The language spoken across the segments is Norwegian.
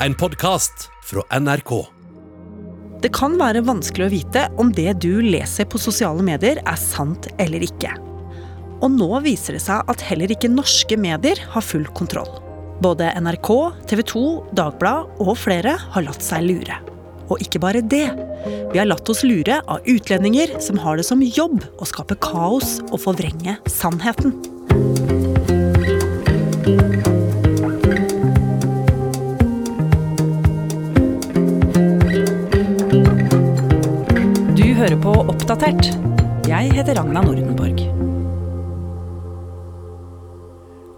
en podkast fra NRK. Det kan være vanskelig å vite om det du leser på sosiale medier er sant eller ikke. Og nå viser det seg at heller ikke norske medier har full kontroll. Både NRK, TV 2, Dagbladet og flere har latt seg lure. Og ikke bare det. Vi har latt oss lure av utlendinger som har det som jobb å skape kaos og forvrenge sannheten. Hører på Oppdatert. Jeg heter Ragna Nordenborg.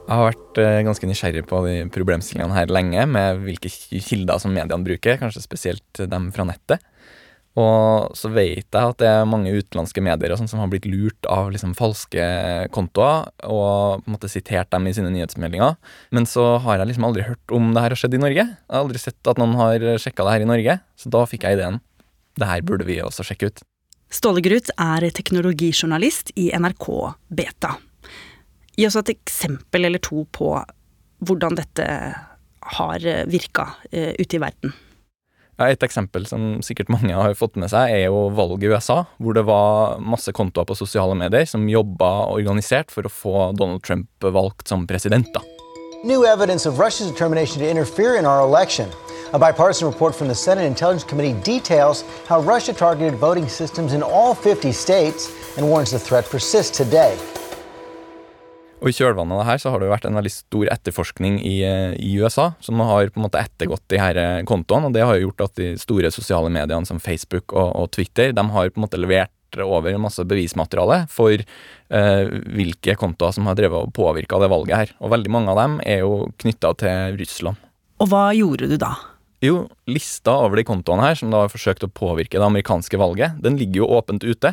Jeg har vært eh, ganske nysgjerrig på de problemstillingene her lenge, med hvilke kilder som mediene bruker, kanskje spesielt dem fra nettet. Og så vet jeg at det er mange utenlandske medier og som har blitt lurt av liksom falske kontoer og på en måte sitert dem i sine nyhetsmeldinger. Men så har jeg liksom aldri hørt om det her har skjedd i Norge. Jeg har aldri sett at noen har sjekka det her i Norge, så da fikk jeg ideen. Det her burde vi også sjekke ut. Ståle Grut er teknologijournalist i NRK Beta. Gi oss et eksempel eller to på hvordan dette har virka uh, ute i verden. Ja, et eksempel som sikkert mange har fått med seg, er jo valget i USA, hvor det var masse kontoer på sosiale medier som jobba organisert for å få Donald Trump valgt som president. da. New evidence of Russia's determination to interfere in our election. A bipartisan report from the Senate Intelligence Committee details how Russia targeted voting systems in all 50 states and warns the threat persists today. Og I kjølvannet av det her så har det jo vært en veldig stor etterforskning i, eh, i, USA, som har på en måte ettergått de her eh, kontoene. og Det har jo gjort at de store sosiale mediene som Facebook og, og Twitter de har på en måte levert over masse bevismateriale for eh, hvilke kontoer som har drevet og påvirka det valget her. Og veldig mange av dem er jo knytta til Russland. Og hva gjorde du da? Jo, lista over de kontoene her som da har forsøkt å påvirke det amerikanske valget, den ligger jo åpent ute.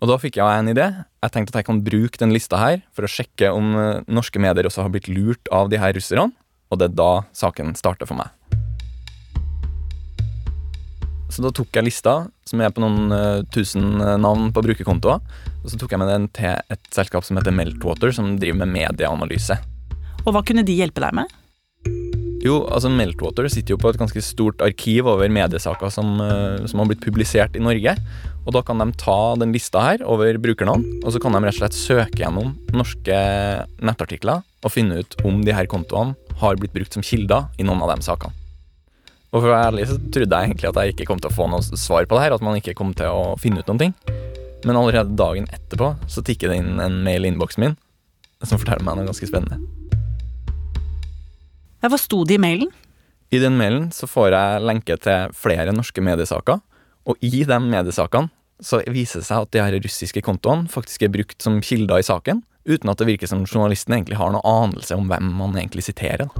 Og da fikk jeg en idé. Jeg tenkte at jeg kan bruke den lista her for å sjekke om eh, norske medier også har blitt lurt av de her russerne, og det er da saken starter for meg. Så da tok jeg lista, som er på noen uh, tusen eh, navn på brukerkontoer, og så tok jeg med den til et selskap som heter Meltwater, som driver med medieanalyse. Og hva kunne de hjelpe deg med? Jo, altså Meltwater sitter jo på et ganske stort arkiv over mediesaker som, uh, som har blitt publisert i Norge. Og da kan de ta den lista her over brukernavn, og så kan de rett og slett søke gjennom norske nettartikler og finne ut om de her kontoene har blitt brukt som kilder i noen av de sakene. Og for å være ærlig så trodde jeg egentlig at jeg ikke kom til å få noe svar på det her, at man ikke kom til å finne ut noen ting. Men allerede dagen etterpå så tikker det inn en mail i innboksen min som forteller meg noe ganske spennende. Hva sto det i mailen? I den mailen så får jeg lenke til flere norske mediesaker, og i de mediesakene så viser det seg at de her russiske kontoene faktisk er brukt som kilder i saken, uten at det virker som journalisten egentlig har noe anelse om hvem man egentlig siterer.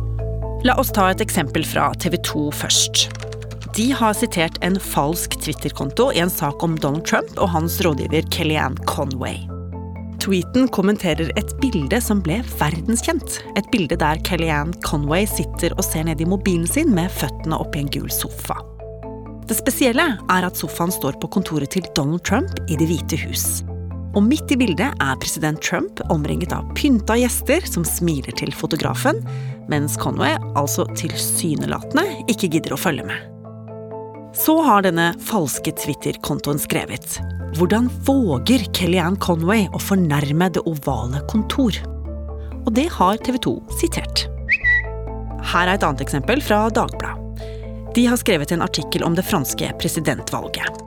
La oss ta et eksempel fra TV 2 først. De har sitert en falsk Twitter-konto i en sak om Donald Trump og hans rådgiver Kellyanne Conway. Tweeten kommenterer et bilde som ble verdenskjent. Et bilde der Kellyanne Conway sitter og ser ned i mobilen sin med føttene opp i en gul sofa. Det spesielle er at sofaen står på kontoret til Donald Trump i Det hvite hus. Og midt i bildet er president Trump omringet av pynta gjester som smiler til fotografen, mens Conway altså tilsynelatende ikke gidder å følge med. Så har denne falske Twitter-kontoen skrevet Hvordan våger Kellyanne Conway å fornærme det ovale kontor? Og det har TV 2 sitert. Her er et annet eksempel fra Dagbladet. De har skrevet en artikkel om det franske presidentvalget.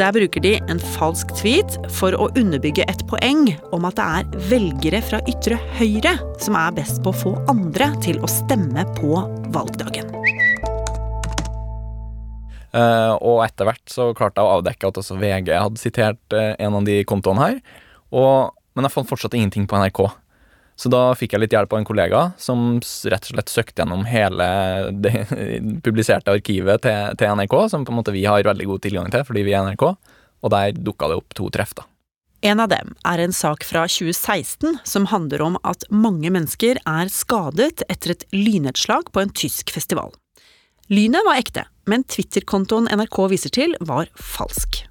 Der bruker de en falsk tweet for å underbygge et poeng om at det er velgere fra ytre høyre som er best på å få andre til å stemme på valgdagen. Uh, og etter hvert så klarte jeg å avdekke at også VG hadde sitert uh, en av de kontoene her. Og, men jeg fant fortsatt ingenting på NRK. Så da fikk jeg litt hjelp av en kollega som rett og slett søkte gjennom hele det publiserte arkivet til, til, NRK, som på en måte vi har veldig god tilgang til fordi vi er NRK, og der dukka det opp to treff, da. En av dem er en sak fra 2016 som handler om at mange mennesker er skadet etter et lynnedslag på en tysk festival. Lynet var ekte, men Twitter-kontoen NRK viser til, var falsk.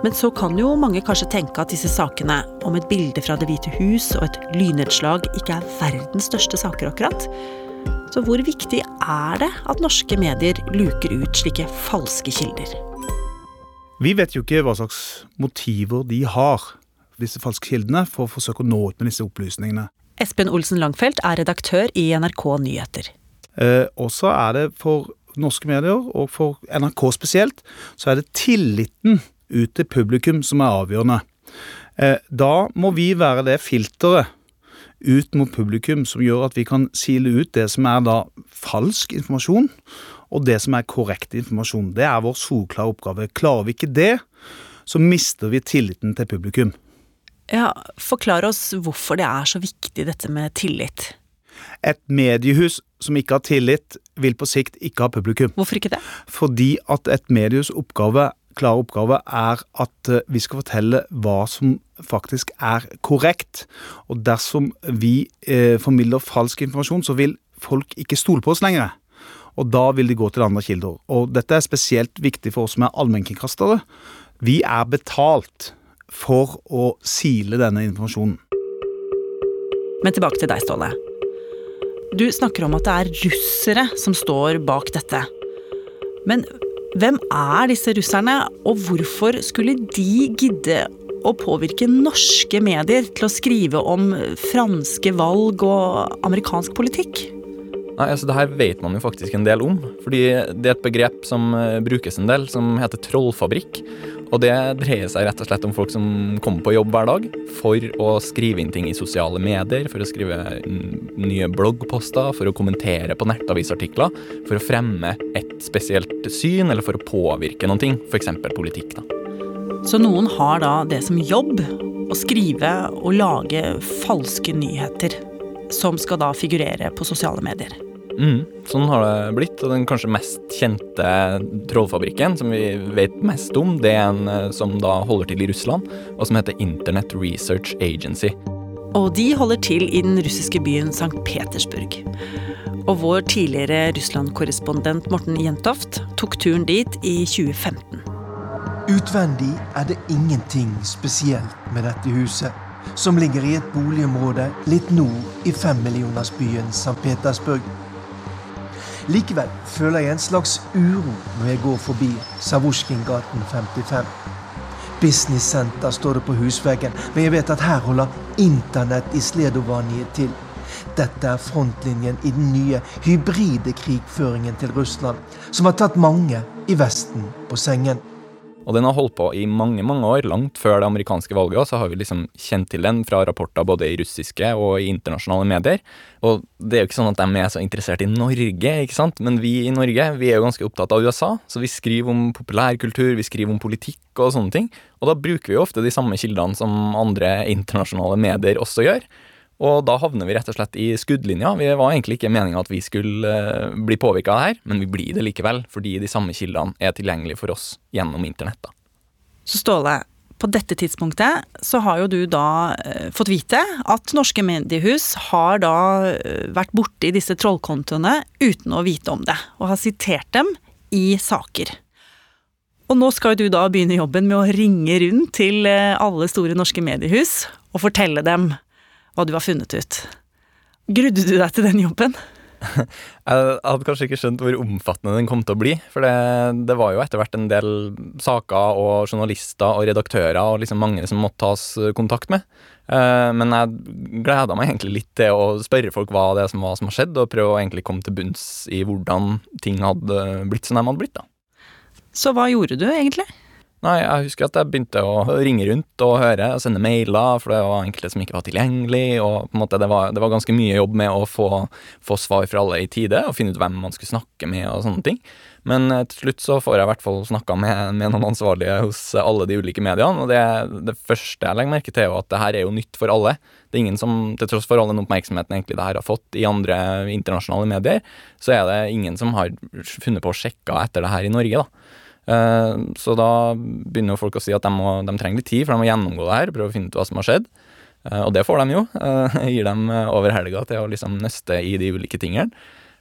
Men så kan jo mange kanskje tenke at disse sakene om et bilde fra Det hvite hus og et lynnedslag ikke er verdens største saker, akkurat. Så hvor viktig er det at norske medier luker ut slike falske kilder? Vi vet jo ikke hva slags motiver de har, disse falske kildene, for å forsøke å nå ut med disse opplysningene. Espen Olsen Langfelt er redaktør i NRK Nyheter. Eh, også er det for norske medier, og for NRK spesielt, så er det tilliten ut til publikum som er avgjørende. Eh, da må vi være det filteret ut mot publikum som gjør at vi kan sile ut det som er da falsk informasjon, og det som er korrekt informasjon. Det er vår soleklare oppgave. Klarer vi ikke det, så mister vi tilliten til publikum. Ja, Forklar oss hvorfor det er så viktig dette med tillit. Et mediehus som ikke har tillit, vil på sikt ikke ha publikum. Hvorfor ikke det? Fordi at et medius oppgave, klare oppgave er at eh, vi skal fortelle hva som faktisk er korrekt. Og dersom vi eh, formidler falsk informasjon, så vil folk ikke stole på oss lenger. Og da vil de gå til andre kilder. Og dette er spesielt viktig for oss som er allmennkringkastere. Vi er betalt for å sile denne informasjonen. Men tilbake til deg, Ståle. Du snakker om at det er russere som står bak dette. Men hvem er disse russerne, og hvorfor skulle de gidde å påvirke norske medier til å skrive om franske valg og amerikansk politikk? Nei, altså Det her vet man jo faktisk en del om. fordi det er et begrep som eh, brukes en del, som heter trollfabrikk. Og det dreier seg rett og slett om folk som kommer på jobb hver dag for å skrive inn ting i sosiale medier, for å skrive nye bloggposter, for å kommentere på nettavisartikler, for å fremme et spesielt syn, eller for å påvirke noen ting, f.eks. politikk. da. Så noen har da det som jobb å skrive og lage falske nyheter, som skal da figurere på sosiale medier? Mm, sånn har det blitt. Og den kanskje mest kjente trollfabrikken som vi vet mest om, det er en eh, som da holder til i Russland, og som heter Internet Research Agency. Og de holder til i den russiske byen St. Petersburg. Og vår tidligere Russland-korrespondent Morten Jentoft tok turen dit i 2015. Utvendig er det ingenting spesielt med dette huset, som ligger i et boligområde litt nord i femmillionersbyen St. Petersburg. Likevel føler jeg en slags uro når jeg går forbi Savusjkin-gaten 55. Business står det på husveggen, men jeg vet at her holder internett i Sledovanije til. Dette er frontlinjen i den nye hybride krigføringen til Russland, som har tatt mange i Vesten på sengen. Og den har holdt på i mange mange år. Langt før det amerikanske valget så har vi liksom kjent til den fra rapporter både i russiske og i internasjonale medier. Og det er jo ikke sånn at de er så interessert i Norge, ikke sant. Men vi i Norge vi er jo ganske opptatt av USA. Så vi skriver om populærkultur, vi skriver om politikk og sånne ting. Og da bruker vi jo ofte de samme kildene som andre internasjonale medier også gjør. Og da havner vi rett og slett i skuddlinja. Vi var egentlig ikke meninga at vi skulle uh, bli påvirka av det her, men vi blir det likevel, fordi de samme kildene er tilgjengelige for oss gjennom internett. da. Så Ståle, på dette tidspunktet så har jo du da uh, fått vite at norske mediehus har da uh, vært borti disse trollkontoene uten å vite om det, og har sitert dem i saker. Og nå skal du da begynne jobben med å ringe rundt til alle store norske mediehus og fortelle dem hva du har funnet ut. Grudde du deg til den jobben? Jeg hadde kanskje ikke skjønt hvor omfattende den kom til å bli. For det, det var jo etter hvert en del saker og journalister og redaktører og liksom mange som måtte tas kontakt med. Eh, men jeg gleda meg egentlig litt til å spørre folk hva det som var som har skjedd, og prøve å egentlig komme til bunns i hvordan ting hadde blitt som de hadde blitt. da. Så hva gjorde du egentlig? Nei, jeg husker at jeg begynte å ringe rundt og høre og sende mailer, for det var enkelte som ikke var tilgjengelig, og på en måte det var, det var ganske mye jobb med å få, få, svar fra alle i tide, og finne ut hvem man skulle snakke med og sånne ting. Men eh, til slutt så får jeg i hvert fall snakka med, med, noen ansvarlige hos alle de ulike mediene, og det, det første jeg legger merke til, er jo at det her er jo nytt for alle. Det er ingen som, til tross for all den oppmerksomheten egentlig det her har fått i andre internasjonale medier, så er det ingen som har funnet på å sjekke etter det her i Norge, da. Eh, så da begynner jo folk å si at de, må, de, trenger litt tid, for de må gjennomgå det her, prøve å finne ut hva som har skjedd. Eh, og det får de jo. Eh, jeg gir dem over helga til å liksom nøste i de ulike tingene.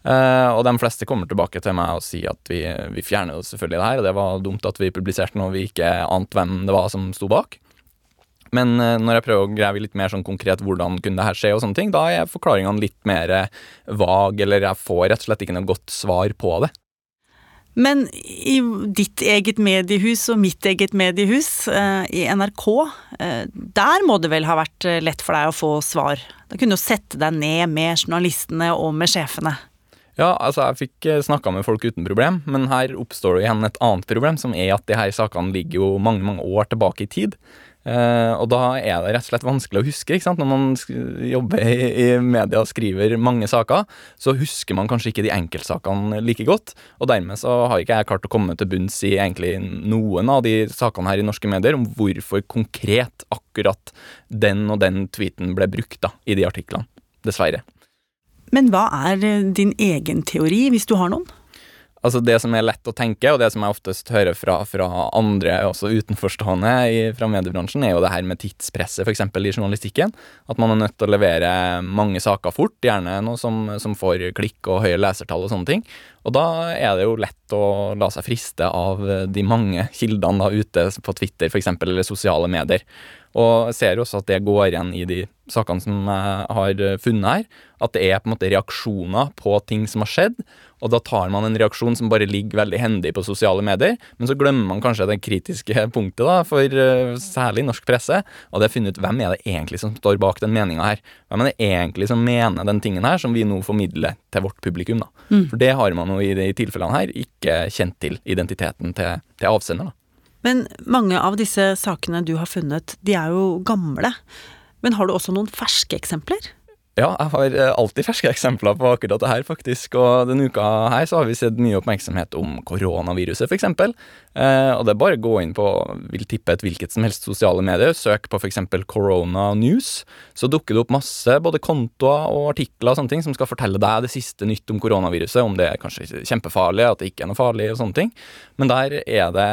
og de fleste kommer tilbake til meg og sier at vi, vi fjerner jo selvfølgelig det her, og det var dumt at vi publiserte noe vi ikke ante hvem det var som sto bak. Men eh, når jeg prøver å grave litt mer sånn konkret hvordan kunne det her skje, og sånne ting, da er forklaringene litt mer eh, vag, eller jeg får rett og slett ikke noe godt svar på det. Men i ditt eget mediehus og mitt eget mediehus, eh, i NRK, eh, der må det vel ha vært eh, lett for deg å få svar? Da kunne du sette deg ned med journalistene og med sjefene. Ja, altså jeg fikk snakka med folk uten problem, men her oppstår det igjen et annet problem, som er at de her sakene ligger jo mange, mange år tilbake i tid. Uh, og da er det rett og slett vanskelig å huske. ikke sant? Når man jobber i, i, media og skriver mange saker, så husker man kanskje ikke de enkeltsakene like godt. Og dermed så har ikke jeg klart å komme til bunns i egentlig noen av de sakene her i norske medier om hvorfor konkret akkurat den og den tweeten ble brukt da, i de artiklene. Dessverre. Men hva er din egen teori, hvis du har noen? Altså Det som er lett å tenke, og det som jeg oftest hører fra, fra andre, også utenforstående i, fra mediebransjen, er jo det her med tidspresset, f.eks. i journalistikken. At man er nødt til å levere mange saker fort, gjerne noe som, som får klikk og høye lesertall og sånne ting. Og da er det jo lett å la seg friste av de mange kildene da ute på Twitter f.eks., eller sosiale medier. Og ser også at det går igjen i de sakene som jeg har funnet her. At det er på en måte reaksjoner på ting som har skjedd. Og da tar man en reaksjon som bare ligger veldig hendig på sosiale medier. Men så glemmer man kanskje det kritiske punktet da, for uh, særlig norsk presse. Og det er funnet ut hvem er det egentlig som står bak den meninga her. Hvem er det egentlig som mener den tingen her, som vi nå formidler til vårt publikum. da. Mm. For det har man jo i de tilfellene her ikke kjent til identiteten til, til avsender. da. Men mange av disse sakene du har funnet, de er jo gamle. Men har du også noen ferske eksempler? Ja, jeg har eh, alltid ferske eksempler på akkurat det her, faktisk. Og denne uka her så har vi sett mye oppmerksomhet om koronaviruset, f.eks. Eh, og det er bare å gå inn på vil tippe et hvilket som helst sosiale medier, søk på f.eks. Corona News, så dukker det opp masse både kontoer og artikler og sånne ting som skal fortelle deg det siste nytt om koronaviruset, om det er kanskje kjempefarlig, at det ikke er noe farlig og sånne ting. Men der er det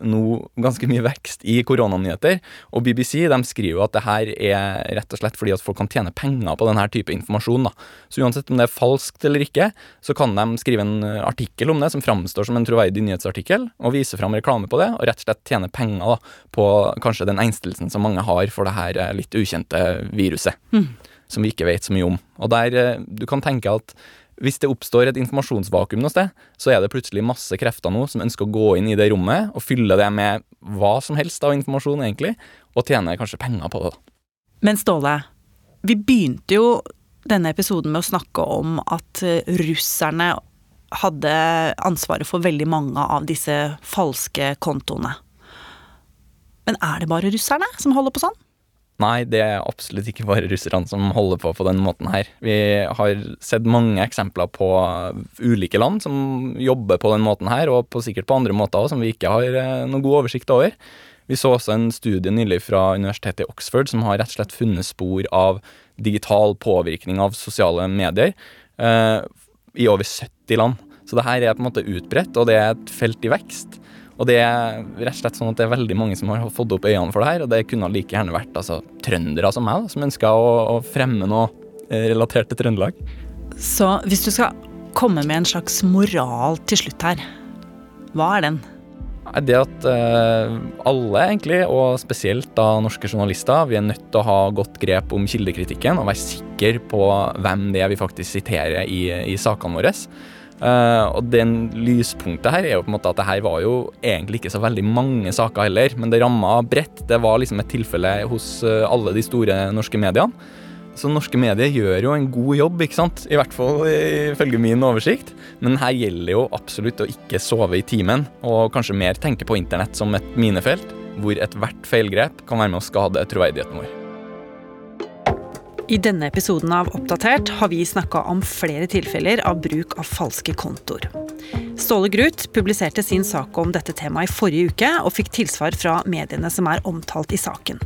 nå ganske mye vekst i koronanyheter, og BBC de skriver at det her er rett og slett fordi at folk kan tjene penger på denne type informasjon. Da. Så uansett om det er falskt eller ikke, så kan de skrive en artikkel om det som framstår som en troverdig nyhetsartikkel, og vise fram reklame på det, og rett og slett tjene penger da, på kanskje den engstelsen som mange har for det her eh, litt ukjente viruset. Mm. Som vi ikke vet så mye om. Og der eh, du kan tenke at hvis det oppstår et informasjonsvakuum noe sted, så er det plutselig masse krefter nå som ønsker å gå inn i det rommet og fylle det med hva som helst av informasjon, egentlig, og tjene kanskje penger på det. Men Ståle, vi begynte jo denne episoden med å snakke om at eh, russerne hadde ansvaret for veldig mange av disse falske kontoene. Men er det bare russerne som holder på sånn? Nei, det er absolutt ikke bare russerne som holder på på den måten her. Vi har sett mange eksempler på ulike land som jobber på den måten her, og på, sikkert på andre måter òg, som vi ikke har eh, noen god oversikt over. Vi så også en studie nylig fra universitetet i Oxford som har rett og slett funnet spor av digital påvirkning av sosiale medier eh, i over 70 land. Så det her er på en måte utbredt, og det er et felt i vekst. Og det er rett og slett sånn at det er veldig mange som har fått opp øynene for det her, og det kunne like gjerne vært altså, trøndere som meg, da, som ønska å, å, fremme noe eh, relatert til Trøndelag. Så hvis du skal komme med en slags moral til slutt her, hva er den? Det at uh, alle, egentlig, og spesielt da norske journalister, vi er nødt til å ha godt grep om kildekritikken og være sikre på hvem det er vi faktisk siterer i, i sakene våre. Uh, og den lyspunktet her er jo på en måte at det her var jo egentlig ikke så veldig mange saker heller, men det ramma bredt. Det var liksom et tilfelle hos uh, alle de store norske mediene. Så norske medier gjør jo en god jobb, ikke sant? I hvert fall ifølge min oversikt. Men her gjelder jo absolutt å ikke sove i timen, og kanskje mer tenke på internett som et minefelt, hvor ethvert feilgrep kan være med å skade troverdigheten vår. I denne episoden av Oppdatert har vi snakka om flere tilfeller av bruk av falske kontoer. Ståle Grut publiserte sin sak om dette temaet i forrige uke, og fikk tilsvar fra mediene som er omtalt i saken.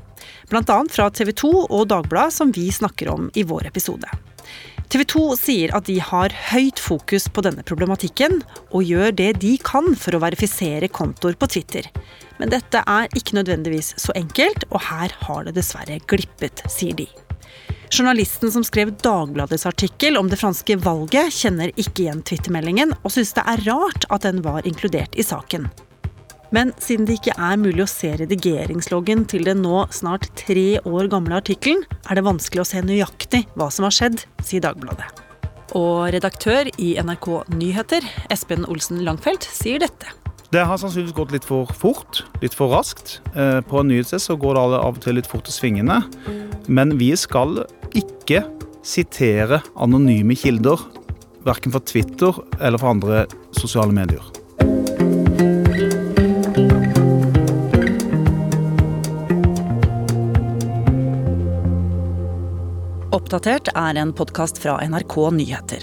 Bl.a. fra TV 2 og Dagbladet, som vi snakker om i vår episode. TV 2 sier at de har høyt fokus på denne problematikken, og gjør det de kan for å verifisere kontoer på Twitter. Men dette er ikke nødvendigvis så enkelt, og her har det dessverre glippet, sier de. Journalisten som skrev Dagbladets artikkel om det franske valget, kjenner ikke igjen twittermeldingen, og syns det er rart at den var inkludert i saken. Men siden det ikke er mulig å se redigeringsloggen til den nå snart tre år gamle artikkelen, er det vanskelig å se nøyaktig hva som har skjedd, sier Dagbladet. Og redaktør i NRK Nyheter, Espen Olsen Langfelt, sier dette. Det har sannsynligvis gått litt for fort, litt for raskt. Eh, På en nyhetssted så går det av og til litt fort i svingene. Men vi skal ikke sitere anonyme kilder, verken fra Twitter eller fra andre sosiale medier. Oppdatert er en podkast fra NRK Nyheter.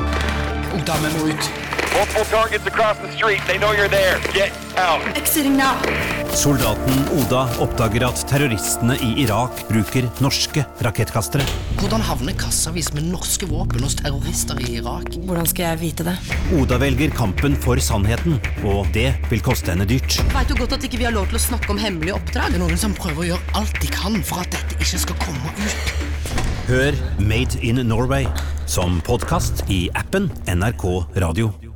Vi må ut. Multiple targets across the street. They know you're there. Get out. Exiting now. Soldaten Oda oppdager at terroristene i Irak bruker norske rakettkastere. Hvordan havner kassavis med norske våpen hos terrorister i Irak? Hvordan skal jeg vite det? Oda velger kampen for sannheten, og det vil koste henne dyrt. Vet du godt at ikke vi har lov til å snakke om hemmelige oppdrag? Det er noen som prøver å gjøre alt de kan for at dette ikke skal komme ut. Hør Made in Norway som podkast i appen NRK Radio.